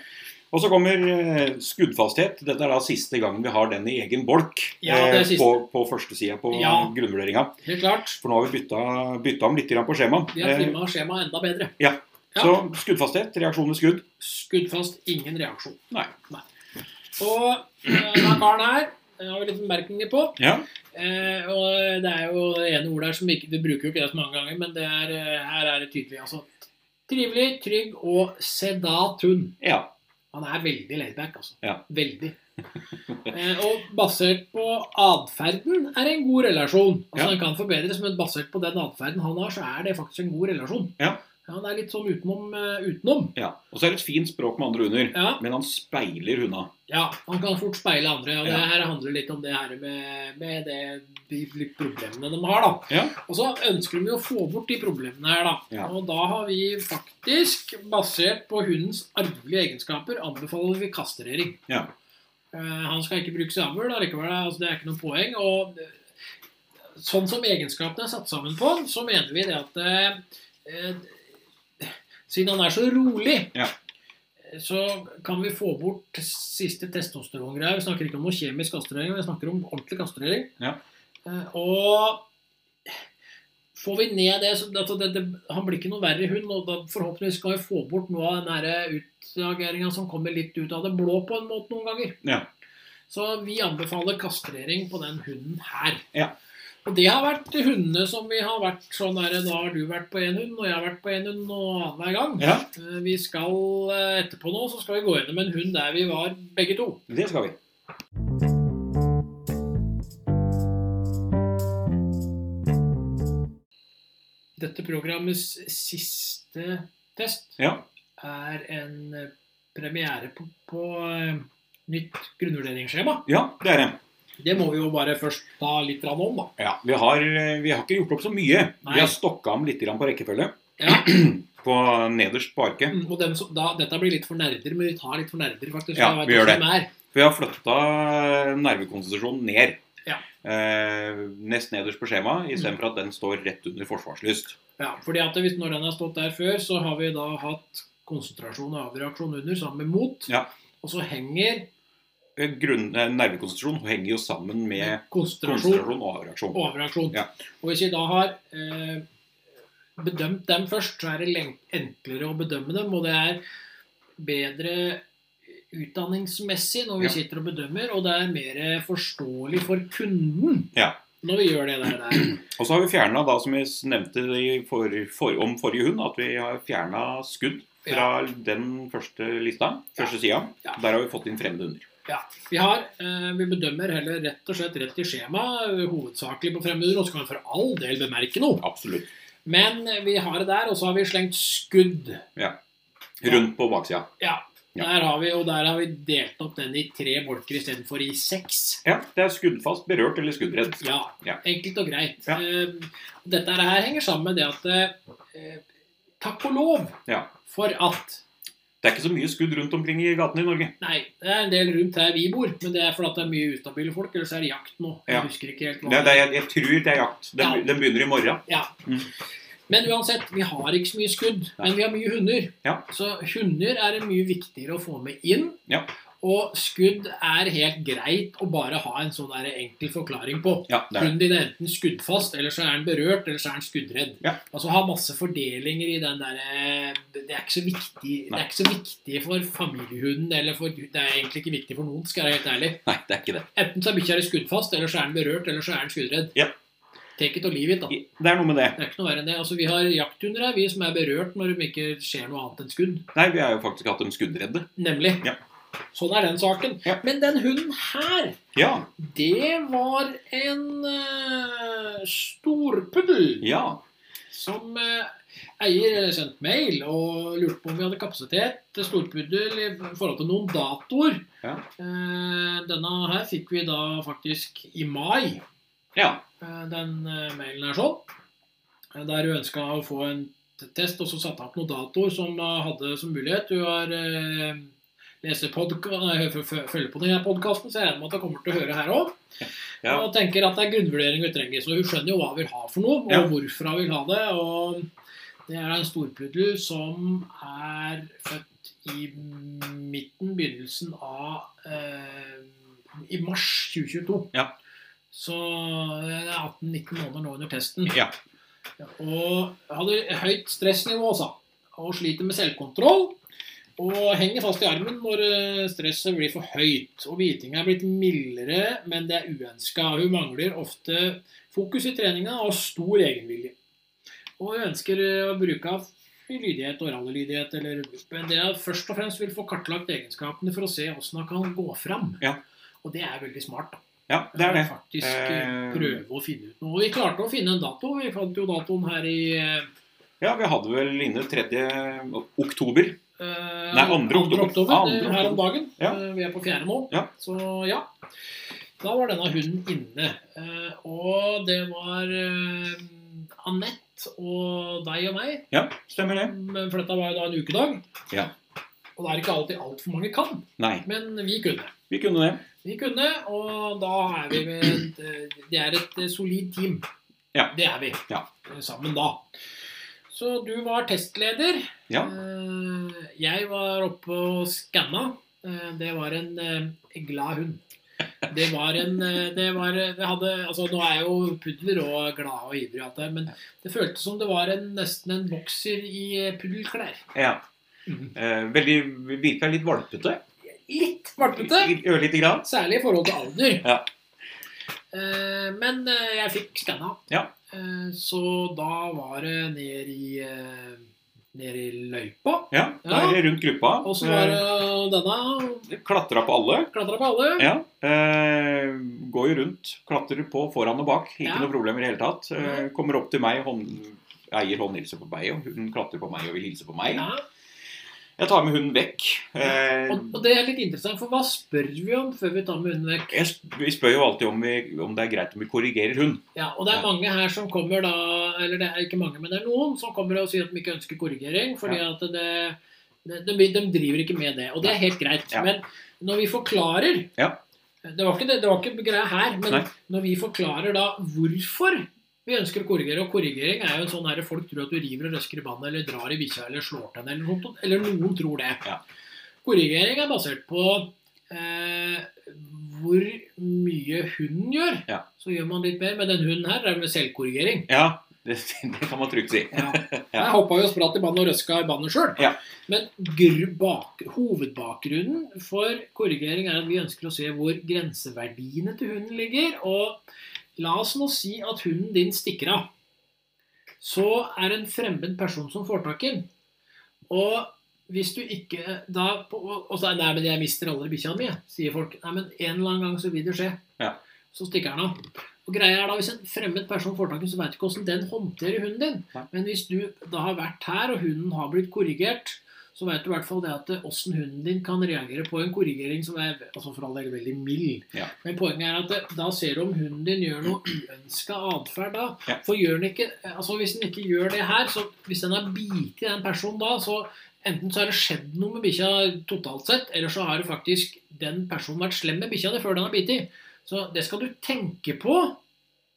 Og så kommer eh, skuddfasthet. Dette er da siste gangen vi har den i egen bolk Ja, eh, på, på første sida på Ja. grunnvurderinga. Helt klart. For nå har vi bytta, bytta om litt på skjemaet. Vi har Eh, trimma skjemaet enda bedre. Ja. Ja. Så skuddfasthet, reaksjon ved skudd. Skuddfast, ingen reaksjon. Nei. Nei. Og eh, denne karen her eh, har vi litt bemerkninger på. Ja. Eh, og det er jo det ene ordet her som ikke, Vi bruker jo ikke det så mange ganger, men det er, eh, her er det tydelig. altså Trivelig, trygg og sedat hund. ja. Han er veldig laidback, altså. Ja. Veldig. Eh, og basert på atferden er det en god relasjon. Altså Ja. Den kan forbedres, men basert på den atferden han har, så er det faktisk en god relasjon. Ja. Han er litt sånn utenom. eh, utenom. ja. Og så er det et fint språk med andre hunder. Ja. Men han speiler hundene. Ja, han kan fort speile andre. Og Ja. det her handler litt om det her med, med det, de problemene de har. da. Ja. Og så ønsker de jo å få bort de problemene her, da. Ja. Og da har vi faktisk, basert på hundens arvelige egenskaper, anbefaler vi kastrering. Ja. Uh, han skal ikke bruke avl allikevel. Altså, det er ikke noe poeng. Og eh, sånn som egenskapene er satt sammen på, så mener vi det at eh, Siden han er så rolig, Ja. så kan vi få bort siste testosterongreier. Vi snakker ikke om noe kjemisk kastrering, vi snakker om ordentlig kastrering. Ja. Eh, Og får vi ned det, så altså det, det Han blir ikke noe verre hund. og da Forhåpentligvis skal vi få bort noe av den her utageringa som kommer litt ut av det blå på en måte noen ganger. Ja. Så vi anbefaler kastrering på den hunden her. Ja. Det har vært hundene som vi har vært sånn der, Da har du vært på én hund, og jeg har vært på én hund, og annenhver gang. Ja, Eh, Vi skal eh, etterpå nå så skal vi gå gjennom en hund der vi var begge to. det skal vi. Dette programmets siste test Ja. er en premiere på, på eh, nytt grunnvurderingsskjema. ja, det er det. Det må vi jo bare først ta litt om, da. Ja, vi har, vi har ikke gjort opp så mye. Nei. Vi har stokka om litt på rekkefølge. Ja. På nederst på arket. Mm, Og den som, da, dette blir litt for nerder, men vi tar litt for nerder, faktisk. Ja, vi gjør det. er. Vi har flytta nervekonsentrasjonen ned. Ja. Eh, nest nederst på skjemaet, istedenfor at den står rett under forsvarslyst. Ja, fordi at hvis Når den har stått der før, så har vi da hatt konsentrasjon og avreaksjon under sammen med mot. Ja. Og så henger Eh, Grunn, nervekonsentrasjon henger jo sammen med konsentrasjon konsentrasjon og avreaksjon. og. Ja. Og hvis vi da har eh, bedømt dem først, så er det enklere å bedømme dem, og det er bedre utdanningsmessig når vi Ja. sitter og bedømmer, og det er mer forståelig for kunden Ja. når vi gjør det der. der. Og så har vi fjerna, som vi nevnte for, for, om forrige hund, at vi har fjerna skudd fra den første lista, første sida. Ja. Der har vi fått inn fremmede hunder. Ja, vi har, eh, vi bedømmer heller rett og slett rett i skjema, eh, hovedsakelig på fremmedunder, og så kan vi for all del bemerke noe. Absolutt. Men eh, vi har det der, og så har vi slengt skudd. Rundt på baksida. Ja, Ja. Der har vi, og der har vi delt opp den i tre bolker istedenfor i seks. Ja, det er skuddfast, berørt eller skuddredd. Ja, Ja. enkelt og greit. Ja. Eh, Dette her henger sammen med det at Takk og lov Ja. for at Det er ikke så mye skudd rundt omkring i gatene i Norge. Nei, det er en del rundt her vi bor, men det er fordi det er mye ustabile folk. Eller så er det jakt nå. Jeg Ja. husker ikke helt Det, det, er- jeg, jeg tror det er jakt. Den, Ja. den begynner i morgen. Ja. Mm. Men uansett, vi har ikke så mye skudd, men vi har mye hunder. Ja. Så hunder er det mye viktigere å få med inn. Og skudd er helt greit å bare ha en sånn der enkel forklaring på. Ja. Hunden din er enten skuddfast, eller så er den berørt, eller så er den skuddredd. Ja. Altså ha masse fordelinger i den derre Det er ikke så viktig Det er ikke så viktig for familiehunden, eller for Det er egentlig ikke viktig for noen, skal jeg være helt ærlig. Nei, det er ikke det. Enten så er bikkja skuddfast, eller så er den berørt, eller så er den skuddredd. Ja. Take it or leave it, da. Det er noe med det. Det er ikke noe verre enn det. Altså, Vi har jakthunder her, vi som er berørt når det ikke skjer noe annet enn skudd. Nei, vi har jo faktisk hatt dem skuddredde. Nemlig. Ja. Sånn er den saken. Ja. Men den hunden her, Ja. det var en uh, storpuddel Ja. som uh, eier sendte mail og lurte på om vi hadde kapasitet til storpuddel i forhold til noen datoer. Ja. Uh, denne her fikk vi da faktisk i mai. Ja. Eh, Den eh, mailen er sånn. Eh, Der hun ønska å få en test, og så satte han opp noen datoer som hun hadde som mulighet. Hun har eh, leser følger på denne podkasten, så jeg regner med at hun kommer til å høre her òg. Ja. Og tenker at det er grunnvurdering vi trenger. Så hun skjønner jo hva hun vil ha for noe, og Ja. hvorfor hun vil ha det. Og det er en storpuddel som er født i midten, begynnelsen av eh, I mars 2022. Ja. Så det er 18-19 måneder nå under testen. Ja. Og hadde høyt stressnivå, sa Og sliter med selvkontroll. Og henger fast i armen når eh, stresset blir for høyt. Og hvitinga er blitt mildere, men det er uønska. Hun mangler ofte fokus i treninga og stor egenvilje. Og hun ønsker eh, å bruke lydighet og rallylydighet, eller men det er først og fremst vil få kartlagt egenskapene for å se åssen hun kan gå fram. Ja. Og det er veldig smart. da. Ja, det er det. Faktisk eh, prøve å finne ut noe. Og vi klarte å finne en dato. Vi fant jo datoen her i Ja, vi hadde vel inne 3. oktober. Eh, Nei, andre oktober. oktober, andre er her om dagen. Ja. Eh, vi er på fjerde nå. Ja. Så ja. Da var denne hunden inne. Eh, og det var eh, Anette og deg og meg. Ja, stemmer det. Men For dette var jo da en ukedag. Ja. Og det er ikke alltid altfor mange kan, Nei, men vi kunne. vi kunne det. Vi kunne, og da er vi ved eh, Det er et eh, solid team. Ja. Det er vi. Ja. Eh, Sammen da. Så du var testleder. Ja. Eh, Jeg var oppe og skanna. Eh, Det var en eh, glad hund. Det var en det var, det hadde, altså Nå er jo pudler og glade og ivrige, alt det, men det føltes som det var en, nesten en bokser i puddelklær. ja. Eh, veldig, virka litt valpete. Litt valpete, Ørlite grann. særlig i forhold til alder. Ja. Men jeg fikk skanna. Ja. Eh, Så da var det ned i, eh, ned i løypa. Ja, der rundt gruppa. Og så var det denne. Eh, Klatra på alle. Klatra på alle. Ja. Eh, går jo rundt. Klatrer på foran og bak. Ikke Ja. noe problem i det hele tatt. Kommer opp til meg, hånd, eier håndhilser på meg, og hun klatrer på meg og vil hilse på meg. Ja. Jeg tar med hunden vekk. Eh, Og, og det er litt interessant, for hva spør vi om før vi tar med hunden vekk? jeg, vi spør jo alltid om, vi, om det er greit om vi korrigerer hund. Ja, Og det er Ja. mange her som kommer da Eller det er ikke mange, men det er noen som kommer og sier at de ikke ønsker korrigering. Fordi at det, det de, de driver ikke med det. Og det er helt greit. Ja. Men når vi forklarer Ja. Det var ikke, det, det var ikke greia her, men Nei. når vi forklarer da hvorfor vi ønsker å korrigere, og korrigering er jo en sånn her folk tror at du river og røsker i bandet eller drar i bikkja eller slår til den eller noe eller noen tror det. Ja. Korrigering er basert på eh, hvor mye hunden gjør. Ja. Så gjør man litt mer. Men den hunden her er med selvkorrigering. Ja, det, det kan man trygt si. Ja. Jeg hoppa jo spratt i bandet og røska i bandet sjøl. Ja. Men bak hovedbakgrunnen for korrigering er at vi ønsker å se hvor grenseverdiene til hunden ligger. Og la oss nå si at hunden din stikker av. Så er det en fremmed person som får tak i den. Og hvis du ikke da Og så er Nei, men jeg mister aldri bikkja mi, sier folk. Nei, men en eller annen gang så vil det skje. Ja. Så stikker den av. Og greia er da, Hvis en fremmed person får tak i den, så vet du ikke hvordan den håndterer hunden din. Ja. Men hvis du da har vært her, og hunden har blitt korrigert, så vet du i hvert fall det at åssen hunden din kan reagere på en korrigering som er altså for all del veldig mild. Ja. Men poenget er at det, da ser du om hunden din gjør noe uønska atferd da. Ja. For gjør den ikke, altså hvis den ikke gjør det her, så hvis den har bitt i den personen da, så enten så har det skjedd noe med bikkja totalt sett, eller så har det faktisk den personen vært slem med bikkja før den har bitt i. Så det skal du tenke på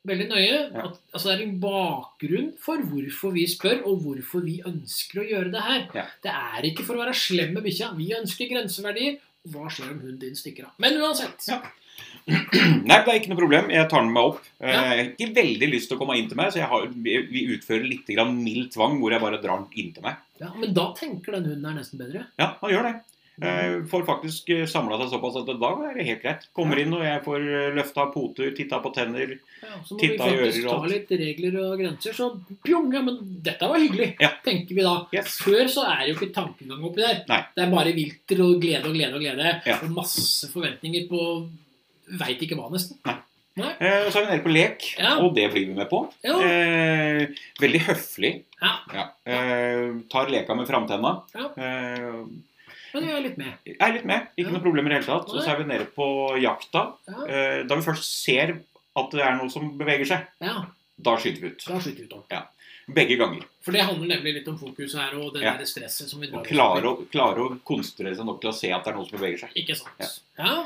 veldig nøye. Ja. At, altså det er en bakgrunn for hvorfor vi spør, og hvorfor vi ønsker å gjøre det her. Ja. Det er ikke for å være slem med bikkja. Vi ønsker grenseverdier. Hva skjer om hunden din stikker av? Men uansett. Ja. Nei, det er ikke noe problem. Jeg tar den med opp. Eh, Jeg har ikke veldig lyst til å komme inn til meg, så jeg har, vi utfører litt grann mild tvang hvor jeg bare drar den inn til meg. Ja, men da tenker den hunden er nesten bedre. Ja, han gjør det. Eh, Får faktisk samla seg såpass at da er det helt greit. Kommer inn, og jeg får løfta poter, titta på tenner. Ja, så må vi faktisk ta litt regler og grenser. Så pjong, ja, men dette var hyggelig, Ja. tenker vi da. Yes. Før så er det jo ikke tankegang oppi der. Nei. Det er bare vilter og glede og glede og glede. Ja. Og masse forventninger på Veit ikke hva, nesten. Eh, Og så er vi nede på lek, Ja. og det blir vi med på. Ja. Eh, veldig høflig. Ja. Ja. Eh, tar leka med framtenna. Men jeg er litt med. er litt med. Ikke Ja. noe problem i det hele tatt. Så er vi nede på jakta. Ja. Eh, da vi først ser at det er noe som beveger seg, ja. da skyter vi ut. Da skyter vi ut ja. Begge ganger. For det handler nemlig litt om fokus her, og det der stresset som vi drar Og klare å, klare å konsentrere seg nok til å se at det er noe som beveger seg. Ikke sant. Ja.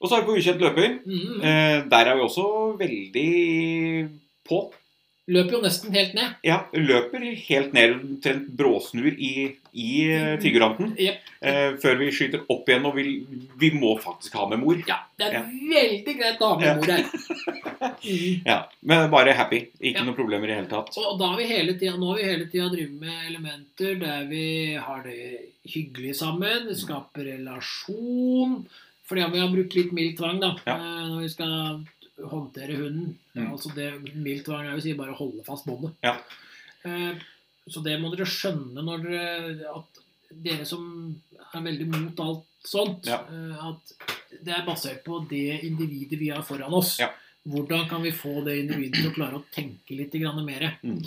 Og så er vi på ukjent løper. Mm. Eh, der er vi også veldig på. Løper jo nesten helt ned. Ja, løper helt ned, omtrent bråsnur i, i eh, figuranten. Jep. Eh, før vi skyter opp igjen og vi, vi må faktisk ha med mor. Ja, det er Ja. veldig greit å ha med mor her. Mm. Ja, Men bare happy. Ikke Ja. noen problemer i det hele tatt. Og da har vi hele tiden, nå har vi hele tida drevet med elementer der vi har det hyggelig sammen. Det skaper relasjon. Fordi om vi har brukt litt mild tvang da, Ja. eh, når vi skal håndtere hunden. Mm. Altså det mildt tvang er jo å si bare holde fast båndet. Ja. Eh, Så det må dere skjønne når dere At dere som er veldig mot alt sånt, Ja. eh, at det er basert på det individet vi har foran oss. Ja. Hvordan kan vi få det individet til å klare å tenke litt mer? Mm.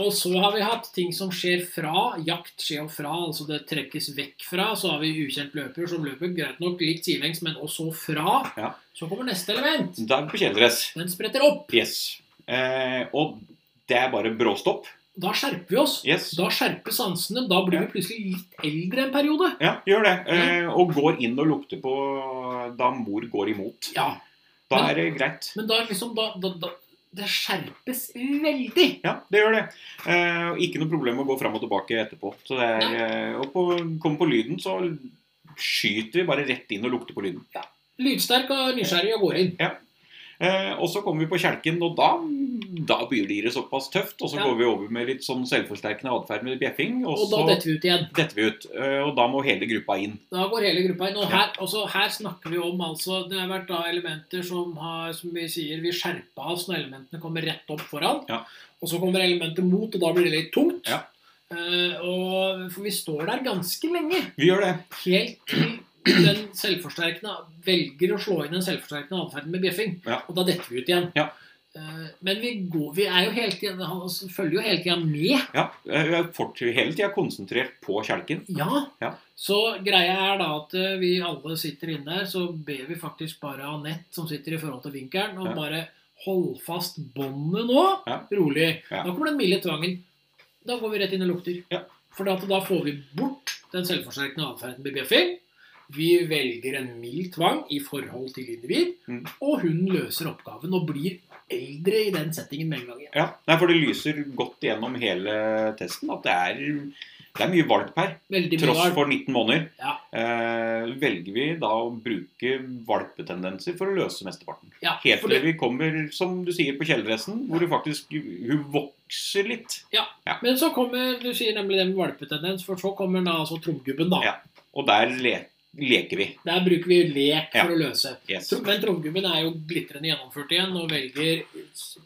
Og så har vi hatt ting som skjer fra. Jakt skjer jo fra, altså det trekkes vekk fra. Så har vi ukjent løper som løper greit nok likt sidelengs, men også fra. Ja. Så kommer neste element. Da på kjeledress. Den spretter opp. Yes. Eh, og det er bare bråstopp. Da skjerper vi oss. Yes. Da skjerper sansene. Da blir vi plutselig litt eldre en periode. Ja, gjør det. Eh, og går inn og lukter på da mor går imot. Ja, Da Men- er det greit. Men da, liksom, da, da, da, det skjerpes veldig. Ja, det gjør det. Eh, ikke noe problem å gå fram og tilbake etterpå. Så det er, eh, og på, kommer på lyden, så skyter vi bare rett inn og lukter på lyden. Lydsterk og nysgjerrig og går inn. Eh, og så kommer vi på kjelken, og da, da blir det såpass tøft. Og så Ja. går vi over med litt sånn selvforsterkende atferd med bjeffing. Og, Og da detter vi ut igjen. detter vi ut. Eh, og da må hele gruppa inn. Da går hele gruppa inn. Og her, også her snakker vi om altså, Det har vært da elementer som har, som vi sier, vi skjerpa oss når elementene kommer rett opp foran. Ja. Og så kommer elementet mot, og da blir det litt tungt. Ja. Eh, og, for vi står der ganske lenge. Vi gjør det. Helt til den selvforsterkende velger å slå inn den selvforsterkende atferd med bjeffing. Ja. Og da detter vi ut igjen. Ja. Eh, men vi, går, vi er jo helt tiden, han følger jo hele tida med. Ja, eh, Vi er hele tida konsentrert på kjelken. Ja. Ja. Så greia er da at eh, vi alle sitter inne der, så ber vi faktisk bare Anette, som sitter i forhold til vinkelen, og Ja. bare hold fast båndet nå. Ja. Rolig. Da kommer den milde tvangen. Da går vi rett inn og lukter. Ja. For da får vi bort den selvforsterkende atferden med bjeffing. Vi velger en mild tvang i forhold til individ, Mm. og hun løser oppgaven og blir eldre i den settingen med en gang. igjen. Ja, Nei, for det lyser godt gjennom hele testen at det er, det er mye valp her. Veldig Tross valp. for 19 måneder. Ja. Eh, velger vi da å bruke valpetendenser for å løse mesteparten. Ja, Helt til det- vi kommer, som du sier, på kjeledressen, hvor du faktisk hun vokser litt. Ja, Men så kommer du sier nemlig det med valpetendens, for så kommer da altså tromgubben, da. Ja. Og der le leker vi. Der bruker vi lek Ja. for å løse. Yes. Men tromgubben er jo glitrende gjennomført igjen og velger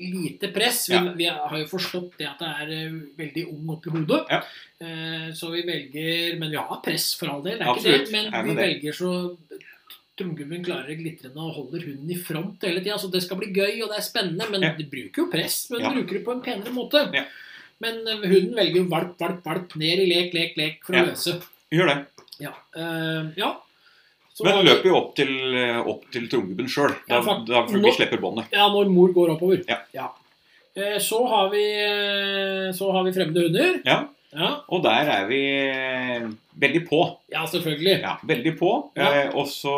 lite press. Vi, Ja. vi har jo forstått det at det er eh, veldig ung oppi hodet. Ja. Eh, så vi velger Men vi har press, for all del. Det er Absolutt. ikke det. Men vi velger så Tromgubben klarer glitrende og holder hunden i front hele tida. Så det skal bli gøy, og det er spennende. Men Ja. de bruker jo press, men Ja. bruker det på en penere måte. Ja. Men eh, hunden velger jo valp, valp, valp ned i lek, lek, lek for Ja. å løse. Gjør det. Ja. Uh, ja. Så Men vi- løper jo opp til, eh, opp til trommegubben sjøl. Da, Ja, for- da vi slipper båndet. Ja, når mor går oppover. Ja. Eh, Så har vi, så har vi fremmede hunder. Ja. Ja, Og der er vi veldig på. ja selvfølgelig. Ja, veldig på. Ja. Eh, og så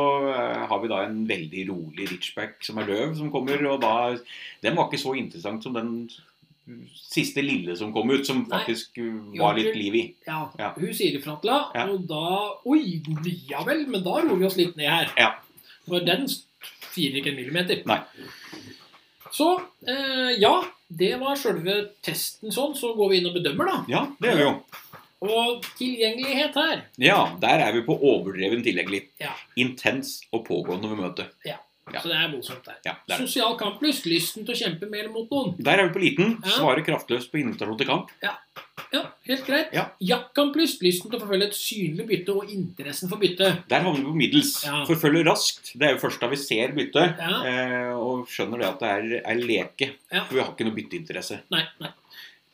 har vi da en veldig rolig Richback som er løv, som kommer. Og da Den var ikke så interessant som den siste lille som kom ut, som faktisk Nei, var litt liv i. Ja, Ja. Hun sier ifra til henne, og da Oi, ja vel, men da roer vi oss litt ned her. Ja. For den sier ikke en millimeter. Nei. Så eh, ja, det var sjølve testen sånn. Så går vi inn og bedømmer, da. Ja, det gjør vi jo. Og tilgjengelighet her. Ja, der er vi på overdreven tilgjengelig. Ja. Intens og pågående ved møtet. Ja. Så det er voldsomt der. Ja, det er det. Sosial kamplyst. Lysten til å kjempe med eller mot noen. Der er vi på liten. Ja. Svarer kraftløst på invitasjon til kamp. Ja, helt greit. Ja. Jaktkamplyst. Lysten til å forfølge et synlig bytte og interessen for bytte. Der havner vi på middels. Ja. Forfølge raskt. Det er jo først da vi ser byttet Ja. eh, og skjønner det at det er, er leke. Ja. For vi har ikke noe bytteinteresse. Nei, nei.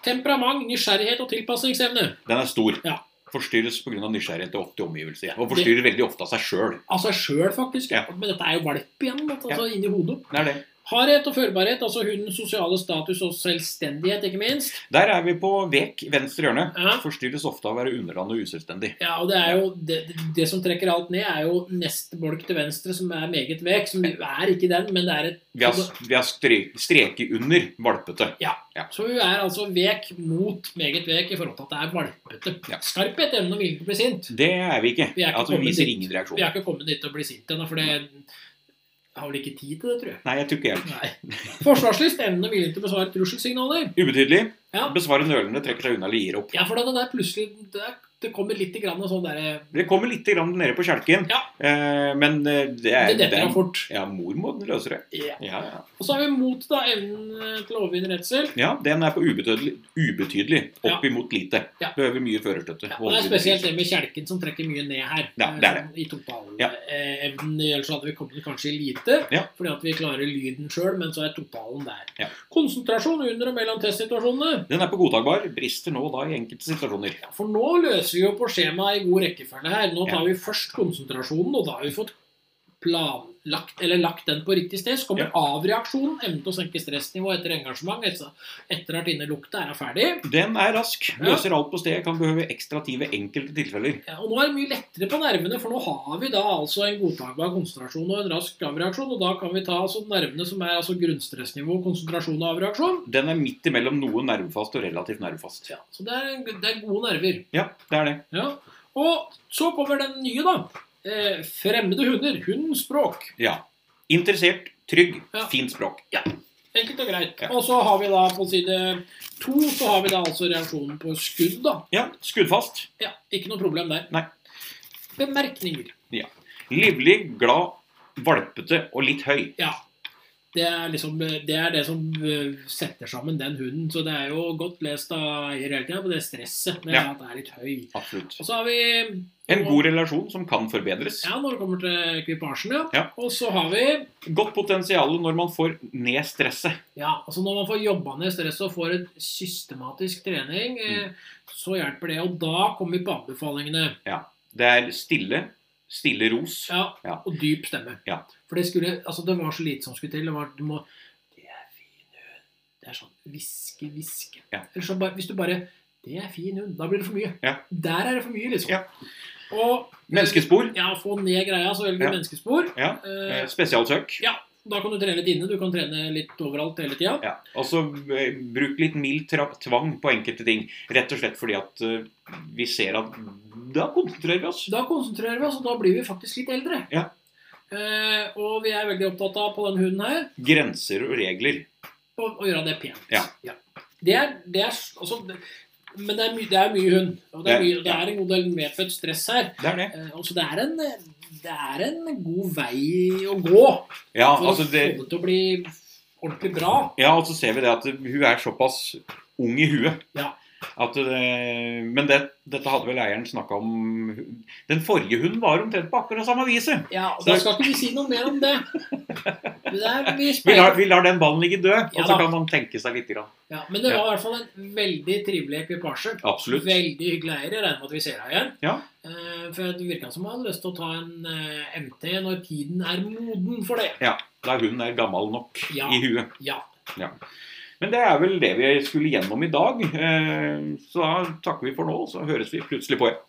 Temperament, nysgjerrighet og tilpasningsevne. Den er stor. Ja. Forstyrres pga. nysgjerrighet og ofte omgivelser. Og forstyrrer veldig ofte av seg sjøl. Av seg sjøl, faktisk. Ja. Men dette er jo valp igjen, altså inni hodet. Det er det. Hardhet og førbarhet, altså hundens sosiale status og selvstendighet, ikke minst. Der er vi på vek venstre hjørne. Ja. Forstyrres ofte av å være underlandet og uselvstendig. Ja, og det er jo det, det som trekker alt ned, er jo neste bolk til venstre, som er meget vek. Som er ikke den, men det er et Vi har, vi har strek, streket under valpete. Så hun er altså vek mot meget vek i forhold til at det er valpete. Ja. Skarphet, evne og vilje til å bli sint. Det er vi ikke. Vi er ikke altså, vi viser dit. ingen Vi reaksjon. er ikke kommet dit til å bli sint ennå, for det jeg har vel ikke tid til det, tror jeg. Nei, jeg tror ikke jeg. Forsvarslyst, evne og vilje til å besvare trusselsignaler. Ubetydelig. Ja. Besvare nølende, trekker seg unna eller gir opp. Ja, for det der plutselig det, er- det kommer litt grann sånn der, Det kommer litt grann nede på kjelken, Ja. eh, men eh, det er Det detter er- av fort. Ja, mormåten løser det. Ja. Ja. Og så har vi mot, da, evnen til å overvinne redsel. ja, den er på ubetydelig, ubetydelig opp imot lite. Behøver mye førerstøtte. Og det er spesielt det med kjelken som trekker mye ned her. Ja, det er det. eh, I totalevnen. Ja. Ellers så hadde vi kommet kanskje i lite, fordi at vi klarer lyden sjøl, men så er totalen der. Ja. Konsentrasjon under og mellom testsituasjonene. Den er på godtakbar. Brister nå da i enkelte situasjoner. Ja, for nå løser vi jo på skjemaet i god rekkefølge her. Nå tar vi først konsentrasjonen, og da har vi fått plan, lagt, eller lagt den på riktig sted, så kommer Ja. avreaksjonen, evnen til å senke stressnivået etter engasjement, etter, etter at innelukta er ferdig. Den er rask. Ja. Løser alt på stedet. Kan behøve ekstra tid ved enkelte tilfeller. Ja, og nå er det mye lettere på nervene, for nå har vi da altså en godtakbar konsentrasjon og en rask avreaksjon, og da kan vi ta altså nervene som er altså grunnstressnivå, konsentrasjon og avreaksjon. Den er midt imellom noe nervefast og relativt nervefast. Ja, så det er, det er gode nerver. Ja, det er det. Ja. Og så kommer den nye, da. Eh, fremmede hunder. Hundens språk. Ja. Interessert, trygg, Ja. fint språk. Enkelt og greit. Ja. Og så har vi da på side to så har vi da altså reaksjonen på skudd. da. Ja, skuddfast. Ja, Ikke noe problem der. Nei. Bemerkninger. Ja. Livlig, glad, valpete og litt høy. Ja. Det er, liksom, det er det som øh, setter sammen den hunden. Så det er jo godt lest av eier hele tida på det stresset. Er Ja. at det er litt høy. Absolutt. Og så har vi En god relasjon som kan forbedres. Ja, når det kommer til ekvipasjen, ja. Ja. Og så har vi Godt potensial når man får ned stresset. Ja, altså når man får jobba ned stresset og får et systematisk trening, mm. så hjelper det. Og da kommer vi på anbefalingene. Ja. Det er stille, stille ros. Ja, Ja. Og dyp stemme. Ja. For det skulle, altså det var så lite som skulle til. Det var, du må Det er fin hund. Det er sånn hviske, hviske. Ja. Eller så bare, hvis du bare Det er fin hund. Da blir det for mye. Ja. Der er det for mye, liksom. Ja. Og Menneskespor. ja, få ned greia, så velger du Ja. menneskespor. Ja. Eh, Eh, Spesialsøk. ja, da kan du trene litt inne. Du kan trene litt overalt hele tida. Ja. Og så eh, bruk litt mild tvang på enkelte ting. Rett og slett fordi at uh, vi ser at da konsentrerer vi oss. Da konsentrerer vi oss, og da blir vi faktisk litt eldre. Ja. Eh, og vi er veldig opptatt av på den hunden her Grenser og regler. å, å gjøre det pent. Ja. Det er, det er altså, Men det er, my, det er mye hund. Og det er, mye, det er en god del medfødt stress her. Det er det. Eh, altså det, er en, det er en god vei å gå Ja, for altså å det, få det til å bli ordentlig bra. ja, og så ser vi det at hun er såpass ung i huet. Ja. Det, men det, dette hadde vel eieren snakka om Den forrige hunden var omtrent på akkurat samme viset. Ja, og Så- Da skal ikke vi si noe mer om det. det vi Vi lar, vi lar den ballen ligge død, Ja og så da. kan man tenke seg litt. Grann. ja, men det var i hvert fall en veldig trivelig ekvipasje. Absolutt. Veldig hyggelig eier. Jeg regner med at vi ser deg igjen. Ja. Eh, for det virka som han hadde lyst til å ta en eh, MT når tiden er moden for det. Ja, Da hunden er gammel nok Ja. i huet. Ja. Men det er vel det vi skulle gjennom i dag. Eh, så da takker vi for nå, så høres vi plutselig på igjen.